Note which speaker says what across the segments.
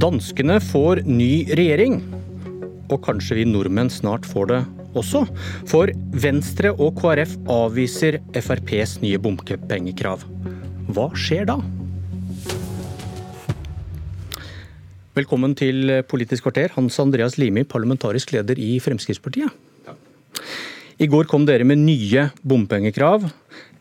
Speaker 1: Danskene får ny regjering. Og kanskje vi nordmenn snart får det også. For Venstre og KrF avviser FrPs nye bompengekrav. Hva skjer da? Velkommen til Politisk kvarter, Hans Andreas Limi, parlamentarisk leder i Fremskrittspartiet. I går kom dere med nye bompengekrav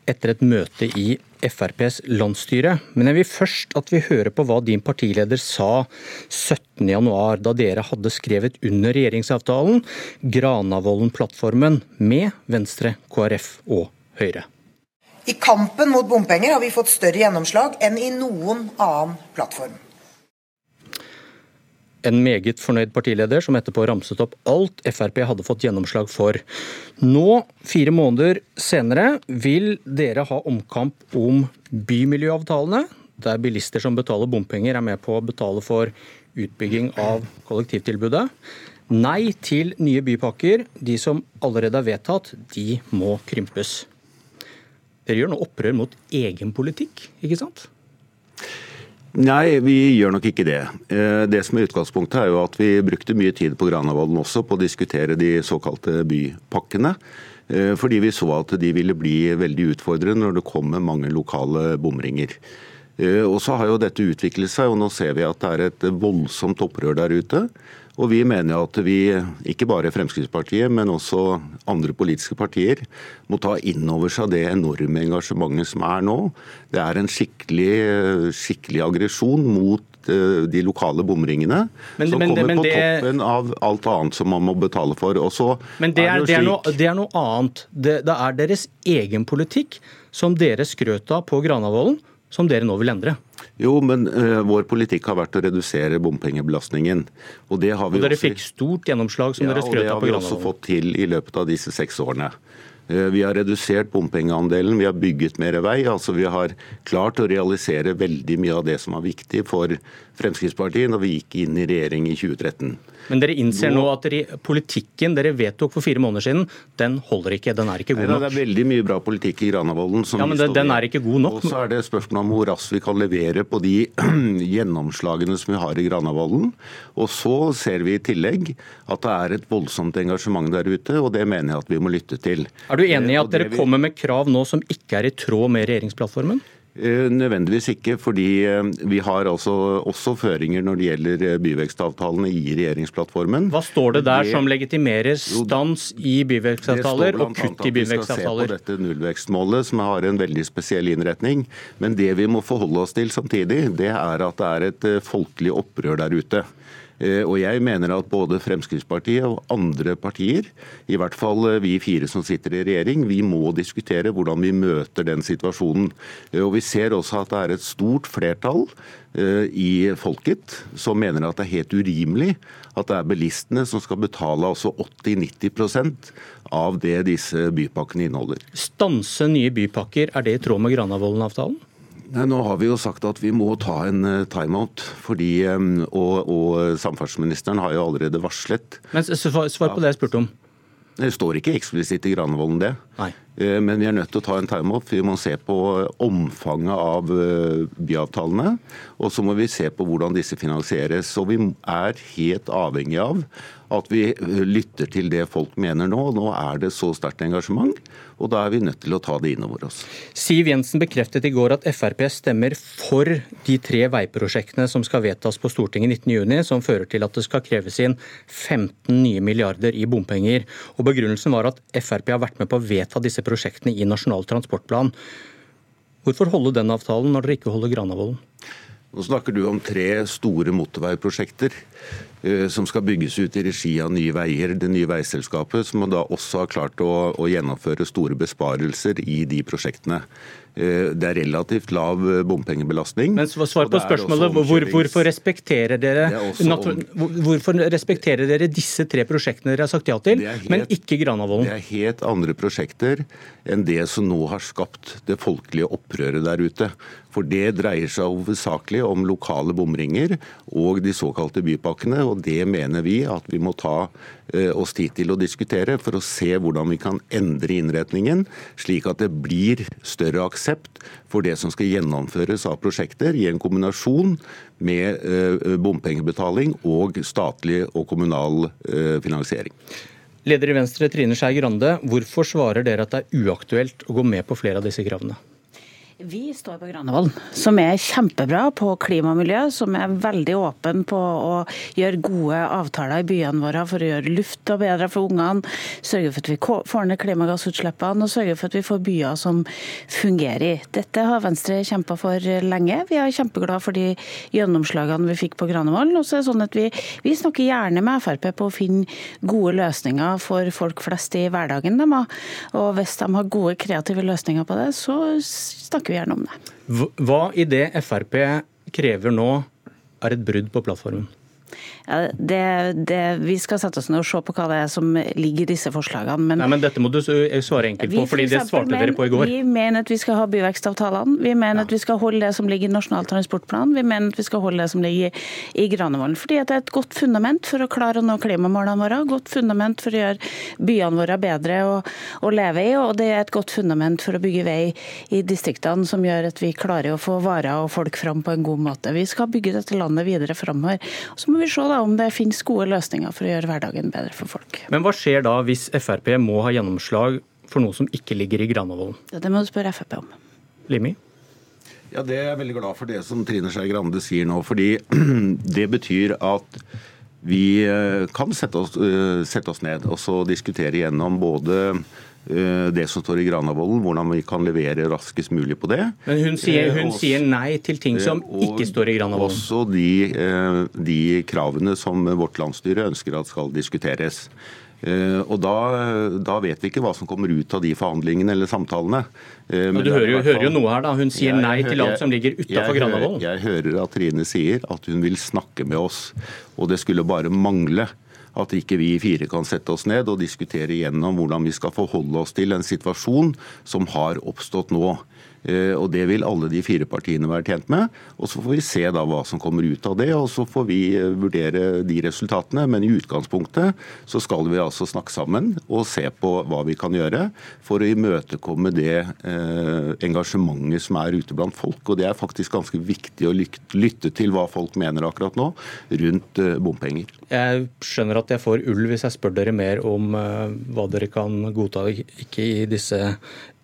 Speaker 1: etter et møte i FrPs landsstyre. Men jeg vil først at vi hører på hva din partileder sa 17.1, da dere hadde skrevet under regjeringsavtalen Granavolden-plattformen med Venstre, KrF og Høyre.
Speaker 2: I kampen mot bompenger har vi fått større gjennomslag enn i noen annen plattform
Speaker 1: en meget fornøyd partileder, som etterpå ramset opp alt Frp hadde fått gjennomslag for. Nå, fire måneder senere, vil dere ha omkamp om bymiljøavtalene, der bilister som betaler bompenger, er med på å betale for utbygging av kollektivtilbudet. Nei til nye bypakker. De som allerede er vedtatt, de må krympes. Dere gjør nå opprør mot egen politikk, ikke sant?
Speaker 3: Nei, vi gjør nok ikke det. Eh, det som er utgangspunktet er jo at vi brukte mye tid på Granavolden også på å diskutere de såkalte bypakkene. Eh, fordi vi så at de ville bli veldig utfordrende når det kommer mange lokale bomringer. Eh, og så har jo dette utviklet seg, og nå ser vi at det er et voldsomt opprør der ute. Og vi mener at vi, ikke bare Fremskrittspartiet, men også andre politiske partier, må ta inn over seg det enorme engasjementet som er nå. Det er en skikkelig, skikkelig aggresjon mot eh, de lokale bomringene, men, som men, kommer men, på det... toppen av alt annet som man må betale for.
Speaker 1: men det er, er, det, er noe, det er, noe, annet. Det, det er deres egen politikk som dere skrøt av på Granavolden, som dere nå vil endre.
Speaker 3: Jo, men uh, vår politikk har vært å redusere bompengebelastningen.
Speaker 1: Og det har vi og dere også... fikk stort gjennomslag som ja, dere skrøt av på Granavolden.
Speaker 3: Ja, og det har vi også fått til i løpet av disse seks årene. Uh, vi har redusert bompengeandelen, vi har bygget mer vei. altså Vi har klart å realisere veldig mye av det som var viktig for Fremskrittspartiet når vi gikk inn i regjering i 2013.
Speaker 1: Men dere innser nå at dere, politikken dere vedtok for fire måneder siden, den holder ikke. Den er ikke god nok.
Speaker 3: Nei, Det er veldig mye bra politikk i Granavolden.
Speaker 1: ja, men den, den er ikke god nok.
Speaker 3: Og så er det spørsmål om hvor raskt vi kan levere på de gjennomslagene som vi har i Granavolden. Og så ser vi i tillegg at det er et voldsomt engasjement der ute, og det mener jeg at vi må lytte til.
Speaker 1: Er du enig i eh, at dere kommer med krav nå som ikke er i tråd med regjeringsplattformen?
Speaker 3: Eh, nødvendigvis ikke, fordi eh, vi har altså også føringer når det gjelder byvekstavtalene i regjeringsplattformen.
Speaker 1: Hva står det der det, som legitimerer stans i byvekstavtaler og kutt i byvekstavtaler? Det står bl.a. at vi skal se på
Speaker 3: dette nullvekstmålet, som har en veldig spesiell innretning. Men det vi må forholde oss til samtidig, det er at det er et folkelig opprør der ute. Eh, og jeg mener at både Fremskrittspartiet og andre partier, i hvert fall eh, vi fire som sitter i regjering, vi må diskutere hvordan vi møter den situasjonen. Eh, og Vi ser også at det er et stort flertall i folket som mener at det er helt urimelig at det er bilistene som skal betale altså 80-90% av det disse bypakkene inneholder.
Speaker 1: Stanse nye bypakker, er det i tråd med Granavolden-avtalen?
Speaker 3: Nei, nå har vi jo sagt at vi må ta en eh, timeout. fordi, og, og Samferdselsministeren har jo allerede varslet
Speaker 1: Men Svar på det jeg spurte om.
Speaker 3: Det står ikke eksplisitt i Granavolden det.
Speaker 1: Nei.
Speaker 3: Eh, men vi er nødt til å ta en time-off. Vi må se på omfanget av eh, byavtalene. Og så må vi se på hvordan disse finansieres. Og vi er helt avhengig av at vi lytter til det folk mener nå. Nå er det så sterkt engasjement, og da er vi nødt til å ta det innover oss.
Speaker 1: Siv Jensen bekreftet i går at Frp stemmer for de tre veiprosjektene som skal vedtas på Stortinget 19.6, som fører til at det skal kreves inn 15 nye milliarder i bompenger. Og Begrunnelsen var at Frp har vært med på å vedta disse prosjektene i Nasjonal transportplan. Hvorfor holde den avtalen når dere ikke holder Granavolden?
Speaker 3: Nå snakker du om tre store motorveiprosjekter. Eh, som skal bygges ut i regi av Nye Veier, det nye veiselskapet, som da også har klart å, å gjennomføre store besparelser i de prosjektene. Eh, det er relativt lav eh, bompengebelastning.
Speaker 1: Men Svar på spørsmålet. Hvor, hvorfor, respekterer dere, hvorfor respekterer dere disse tre prosjektene dere har sagt ja til, helt, men ikke Granavolden?
Speaker 3: Det er helt andre prosjekter enn det som nå har skapt det folkelige opprøret der ute. For det dreier seg hovedsakelig om lokale bomringer og de såkalte bypakkene. og Det mener vi at vi må ta eh, oss tid til å diskutere for å se hvordan vi kan endre innretningen, slik at det blir større aksept for det som skal gjennomføres av prosjekter, i en kombinasjon med bompengebetaling og statlig og kommunal finansiering.
Speaker 1: Leder i Venstre Trine Skei Grande, hvorfor svarer dere at det er uaktuelt å gå med på flere av disse kravene?
Speaker 4: Vi står på Granavolden, som er kjempebra på klima og miljø, som er veldig åpen på å gjøre gode avtaler i byene våre for å gjøre lufta bedre for ungene, sørge for at vi får ned klimagassutslippene og sørge for at vi får byer som fungerer. Dette har Venstre kjempa for lenge. Vi er kjempeglade for de gjennomslagene vi fikk på Granavolden. Og så er det sånn at vi, vi, snakker gjerne med Frp på å finne gode løsninger for folk flest i hverdagen. deres. Og hvis de har gode kreative løsninger på det, så snakker snakker vi gjerne om
Speaker 1: det. Hva i det Frp krever nå er et brudd på plattformen?
Speaker 4: Ja, det, det, vi skal sette oss ned og se på hva det er som ligger i disse forslagene.
Speaker 1: Men, Nei, men Dette må du svare enkelt på, fordi det svarte dere på i går.
Speaker 4: Vi mener at vi skal ha byvekstavtalene. Vi mener ja. at vi skal holde det som ligger i Nasjonal transportplan. Vi mener at vi skal holde det som ligger i Granavolden. Fordi det er et godt fundament for å klare å nå klimamålene våre. Godt fundament for å gjøre byene våre bedre å, å leve i. Og det er et godt fundament for å bygge vei i distriktene som gjør at vi klarer å få varer og folk fram på en god måte. Vi skal bygge dette landet videre framover. Så må vi se da om det finnes gode løsninger for å gjøre hverdagen bedre for folk.
Speaker 1: Men hva skjer da hvis Frp må ha gjennomslag for noe som ikke ligger i Granavolden?
Speaker 4: Det må du spørre Frp om.
Speaker 1: Limi?
Speaker 3: Ja, det er jeg veldig glad for det som Trine Skei Grande sier nå. fordi det betyr at vi eh, kan sette oss, eh, sette oss ned og så diskutere gjennom både det som står i Granavolden, hvordan vi kan levere raskest mulig på det.
Speaker 1: Men hun sier, hun også, sier nei til ting som ikke står i Granavolden?
Speaker 3: Også de, eh, de kravene som vårt landsstyre ønsker at skal diskuteres. Og da, da, vet vi ikke hva som kommer ut av de forhandlingene eller samtalene.
Speaker 1: Men du hører jo, hører jo, noe her, da. Hun sier jeg, nei til alt som ligger utafor Granavolden.
Speaker 3: Jeg hører at Trine sier at hun vil snakke med oss. Og det skulle bare mangle at ikke vi fire kan sette oss ned og diskutere igjennom hvordan vi skal forholde oss til en situasjon som har oppstått nå. Eh, og Det vil alle de fire partiene være tjent med. og Så får vi se da hva som kommer ut av det, og så får vi eh, vurdere de resultatene. Men i utgangspunktet så skal vi altså snakke sammen og se på hva vi kan gjøre for å imøtekomme det eh, engasjementet som er ute blant folk. Og det er faktisk ganske viktig å lytte til hva folk mener akkurat nå rundt bompenger.
Speaker 1: Jeg skjønner at jeg får ull hvis jeg spør dere mer om hva dere kan godta ikke i disse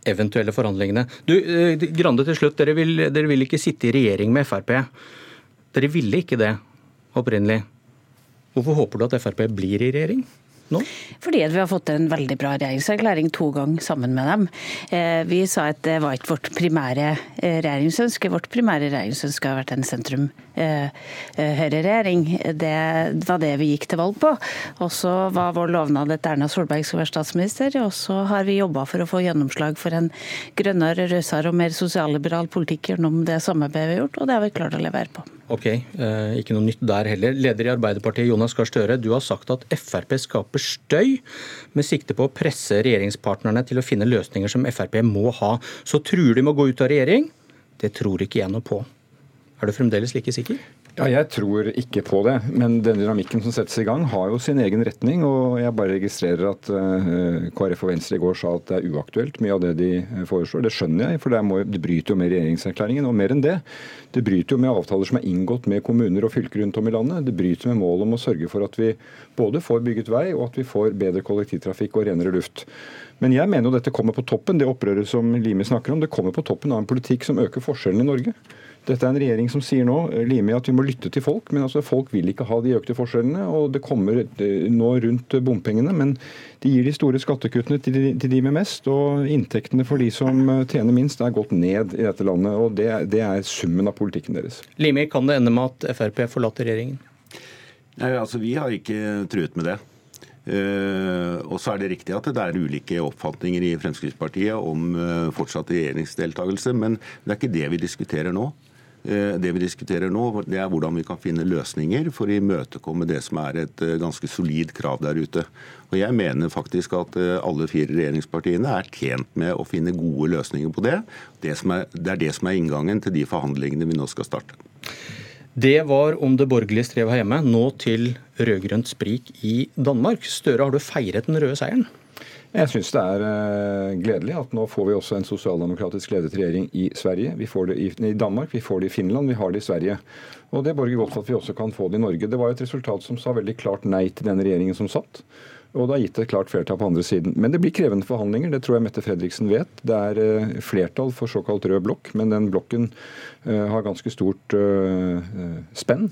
Speaker 1: eventuelle forhandlingene. Du, eh, Grande til slutt, dere vil, dere vil ikke sitte i regjering med Frp. Dere ville ikke det opprinnelig. Hvorfor håper du at Frp blir i regjering? Nå?
Speaker 4: Fordi vi har fått en veldig bra regjeringserklæring to ganger sammen med dem. Eh, vi sa at det var ikke vårt primære eh, regjeringsønske. Vårt primære regjeringsønske har vært en sentrum Høyre-regjering. Det var det vi gikk til valg på. Og så var vår lovnad at Erna Solberg skulle være statsminister. Og så har vi jobba for å få gjennomslag for en grønnere, rausere og mer sosialliberal politikk gjennom det samarbeidet vi har gjort, og det har vi klart å levere på.
Speaker 1: Ok, eh, ikke noe nytt der heller. Leder i Arbeiderpartiet Jonas Gahr Støre, du har sagt at Frp skaper støy med sikte på å presse regjeringspartnerne til å finne løsninger som Frp må ha. Så truer de med å gå ut av regjering? Det tror ikke jeg noe på. Er du fremdeles like sikker?
Speaker 5: Ja, Jeg tror ikke på det, men den dynamikken som settes i gang har jo sin egen retning. og Jeg bare registrerer at uh, KrF og Venstre i går sa at det er uaktuelt mye av det de eh, foreslår. Det skjønner jeg, for det, må, det bryter jo med regjeringserklæringen. Og mer enn det. Det bryter jo med avtaler som er inngått med kommuner og fylker rundt om i landet. Det bryter med målet om å sørge for at vi både får bygget vei og at vi får bedre kollektivtrafikk og renere luft. Men jeg mener jo dette kommer på toppen, det opprøret som Limi snakker om. Det kommer på toppen av en politikk som øker forskjellene i Norge. Dette er en regjering som sier nå eh, Limi, at vi må lytte til folk, men altså folk vil ikke ha de økte forskjellene. og Det kommer eh, nå rundt bompengene, men de gir de store skattekuttene til de, til de med mest. Og inntektene for de som eh, tjener minst, er gått ned i dette landet. og Det, det er summen av politikken deres.
Speaker 1: Limi, kan det ende med at Frp forlater regjeringen?
Speaker 3: Nei, altså Vi har ikke truet med det. Uh, og så er det riktig at det er ulike oppfatninger i Fremskrittspartiet om uh, fortsatt regjeringsdeltakelse, men det er ikke det vi diskuterer nå. Eh, det vi diskuterer nå, det er hvordan vi kan finne løsninger for å imøtekomme det som er et eh, ganske solid krav der ute. Og Jeg mener faktisk at eh, alle fire regjeringspartiene er tjent med å finne gode løsninger på det. Det, er, det er det som er inngangen til de forhandlingene vi nå skal starte.
Speaker 1: Det var om det borgerlige strevet her hjemme. Nå til rød-grønt sprik i Danmark. Støre, har du feiret den røde seieren?
Speaker 5: Jeg syns det er uh, gledelig at nå får vi også en sosialdemokratisk ledet regjering i Sverige. Vi får det i, Danmark, vi får det i Finland, vi har det i Sverige. Og Det borger godt for at vi også kan få det i Norge. Det var et resultat som sa veldig klart nei til den regjeringen som satt. Og det har gitt et klart flertall på andre siden. Men det blir krevende forhandlinger, det tror jeg Mette Fredriksen vet. Det er uh, flertall for såkalt rød blokk, men den blokken uh, har ganske stort spenn.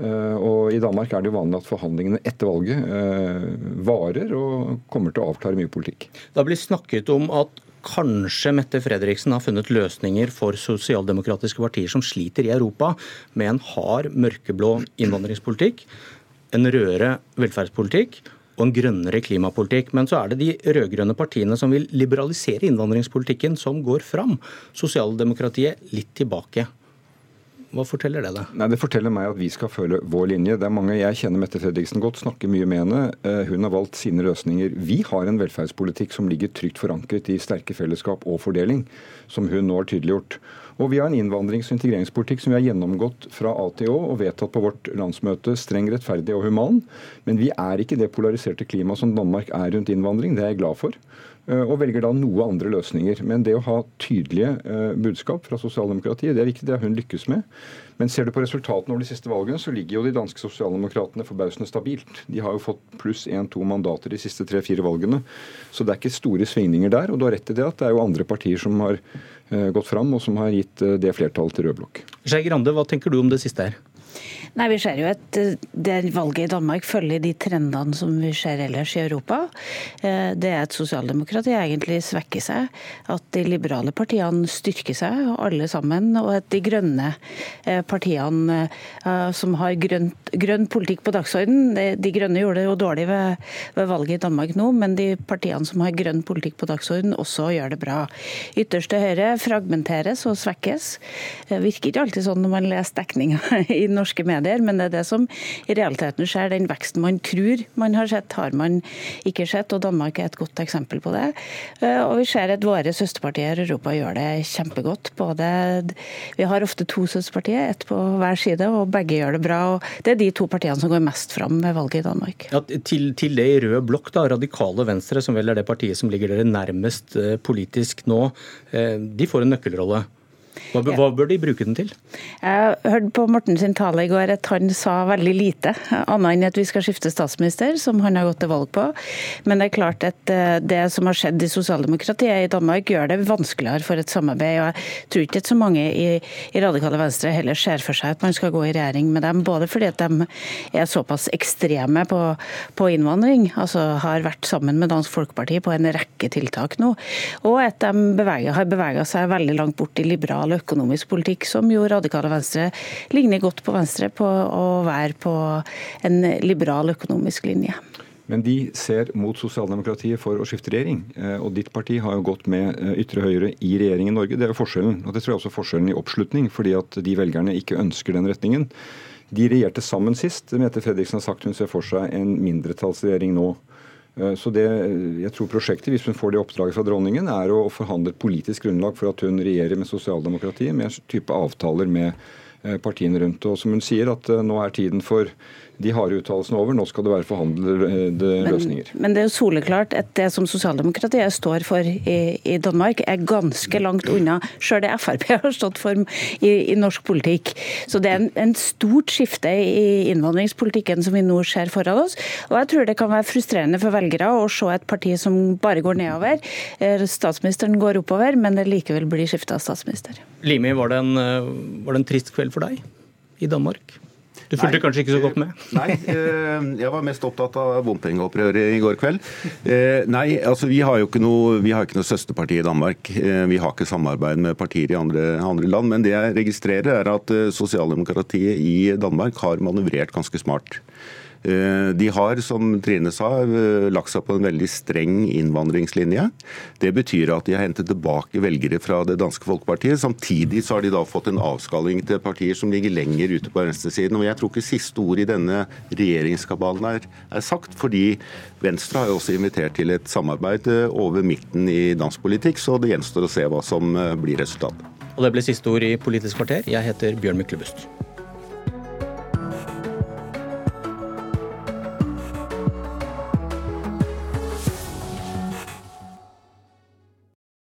Speaker 5: Eh, og I Danmark er det jo vanlig at forhandlingene etter valget eh, varer og kommer til å avklare mye politikk.
Speaker 1: Det har blitt snakket om at kanskje Mette Fredriksen har funnet løsninger for sosialdemokratiske partier som sliter i Europa, med en hard mørkeblå innvandringspolitikk, en rødere velferdspolitikk og en grønnere klimapolitikk. Men så er det de rød-grønne partiene som vil liberalisere innvandringspolitikken, som går fram. Sosialdemokratiet litt tilbake. Hva forteller det deg?
Speaker 5: Nei, Det forteller meg at vi skal følge vår linje. Det er mange, Jeg kjenner Mette Fredriksen godt, snakker mye med henne. Eh, hun har valgt sine løsninger. Vi har en velferdspolitikk som ligger trygt forankret i sterke fellesskap og fordeling, som hun nå har tydeliggjort. Og vi har en innvandrings- og integreringspolitikk som vi har gjennomgått fra A til Å og vedtatt på vårt landsmøte streng, rettferdig og human. Men vi er ikke det polariserte klimaet som Danmark er rundt innvandring. Det er jeg glad for. Eh, og velger da noe andre løsninger. Men det å ha tydelige eh, budskap fra sosialdemokratiet, det er viktig. Det har hun lykkes med. Men ser du på resultatene over de siste valgene, så ligger jo de danske sosialdemokratene forbausende stabilt. De har jo fått pluss én-to mandater de siste tre-fire valgene. Så det er ikke store svingninger der. Og du har rett i det at det er jo andre partier som har eh, gått fram, og som har gitt det flertallet til rød blokk.
Speaker 1: Skei Grande, hva tenker du om det siste her?
Speaker 4: Nei, Vi ser jo at eh, det valget i Danmark følger de trendene som vi ser ellers i Europa. Eh, det er at sosialdemokratiet egentlig svekker seg, at de liberale partiene styrker seg, alle sammen, og at de grønne eh, partiene som har grønn, grønn politikk på dagsorden De grønne gjorde det jo dårlig ved, ved, valget i Danmark nå, men de partiene som har grønn politikk på dagsorden, også gjør det bra. Ytterste høyre fragmenteres og svekkes. Det virker ikke alltid sånn når man leser dekninga i norske medier men det er det som i realiteten skjer. Den veksten man tror man har sett, har man ikke sett, og Danmark er et godt eksempel på det. Eh, og vi ser at våre søsterpartier i Europa gjør det kjempegodt. Både, vi har ofte to søsterpartier, ett på hver side, og begge gjør det bra. og Det er de to partiene som går mest fram ved valget i Danmark.
Speaker 1: Ja, til, til, det i rød blokk, da, Radikale Venstre, som vel er det partiet som ligger dere nærmest eh, politisk nå, eh, de får en nøkkelrolle. Hva, hva, bør de bruke den til?
Speaker 4: Jeg hørte på Morten sin tale i går at han sa veldig lite, annet enn at vi skal skifte statsminister, som han har gått til valg på. Men det er klart at eh, det som har skjedd i sosialdemokratiet i Danmark, gjør det vanskeligere for et samarbeid. og Jeg tror ikke at så mange i, i Radikale Venstre heller ser for seg at man skal gå i regjering med dem, både fordi at de er såpass ekstreme på, på innvandring, altså har vært sammen med Dansk Folkeparti på en rekke tiltak nå, og at de beveger, har bevega seg veldig langt bort i liberal økonomisk politikk, som jo radikale Venstre ligner godt på Venstre på å være på en liberal økonomisk linje.
Speaker 5: Men de ser mot sosialdemokratiet for å skifte regjering. Eh, og ditt parti har jo gått med eh, ytre høyre i regjering i Norge. Det er jo forskjellen. Og det tror jeg også er forskjellen i oppslutning, fordi at de velgerne ikke ønsker den retningen. De regjerte sammen sist. Mette Fredriksen har sagt hun ser for seg en mindretallsregjering nå. Eh, så det, jeg tror prosjektet, hvis hun får det oppdraget fra dronningen, er å forhandle et politisk grunnlag for at hun regjerer med sosialdemokratiet, med en type avtaler med eh, partiene rundt. Og som hun sier, at eh, nå er tiden for de harde uttalelsene over. Nå skal det være forhandlede løsninger.
Speaker 4: Men, men, det er jo soleklart at det som sosialdemokratiet står for i, i Danmark, er ganske langt unna sjøl det Frp har stått for i, i, norsk politikk. Så det er en, en stort skifte i innvandringspolitikken som vi nå ser foran oss. Og jeg tror det kan være frustrerende for velgere å se et parti som bare går nedover. Eh, statsministeren går oppover, men det likevel blir skifta statsminister.
Speaker 1: Limi, var det, en, eh, var det en trist kveld for deg i Danmark? Du fulgte kanskje ikke så godt med?
Speaker 3: Nei, eh, jeg var mest opptatt av bompengeopprøret i går kveld. Eh, nei, altså vi har jo ikke noe, vi har ikke noe søsterparti i Danmark. Eh, vi har ikke samarbeid med partier i andre, andre land. Men det jeg registrerer, er at sosialdemokratiet i Danmark har manøvrert ganske smart. Eh, de har, som Trine sa, eh, lagt seg på en veldig streng innvandringslinje. Det betyr at de har hentet tilbake velgere fra det danske folkepartiet. Samtidig så har de da fått en avskalling til partier som ligger lenger ute på venstresiden. Og jeg tror ikke siste ord i denne regjeringskabalen er, er sagt, fordi Venstre har jo også invitert til et samarbeid eh, over midten i dansk politikk, så det gjenstår å se hva som blir resultatet.
Speaker 1: Og det ble siste ord i Politisk kvarter. Jeg heter Bjørn Myklebust.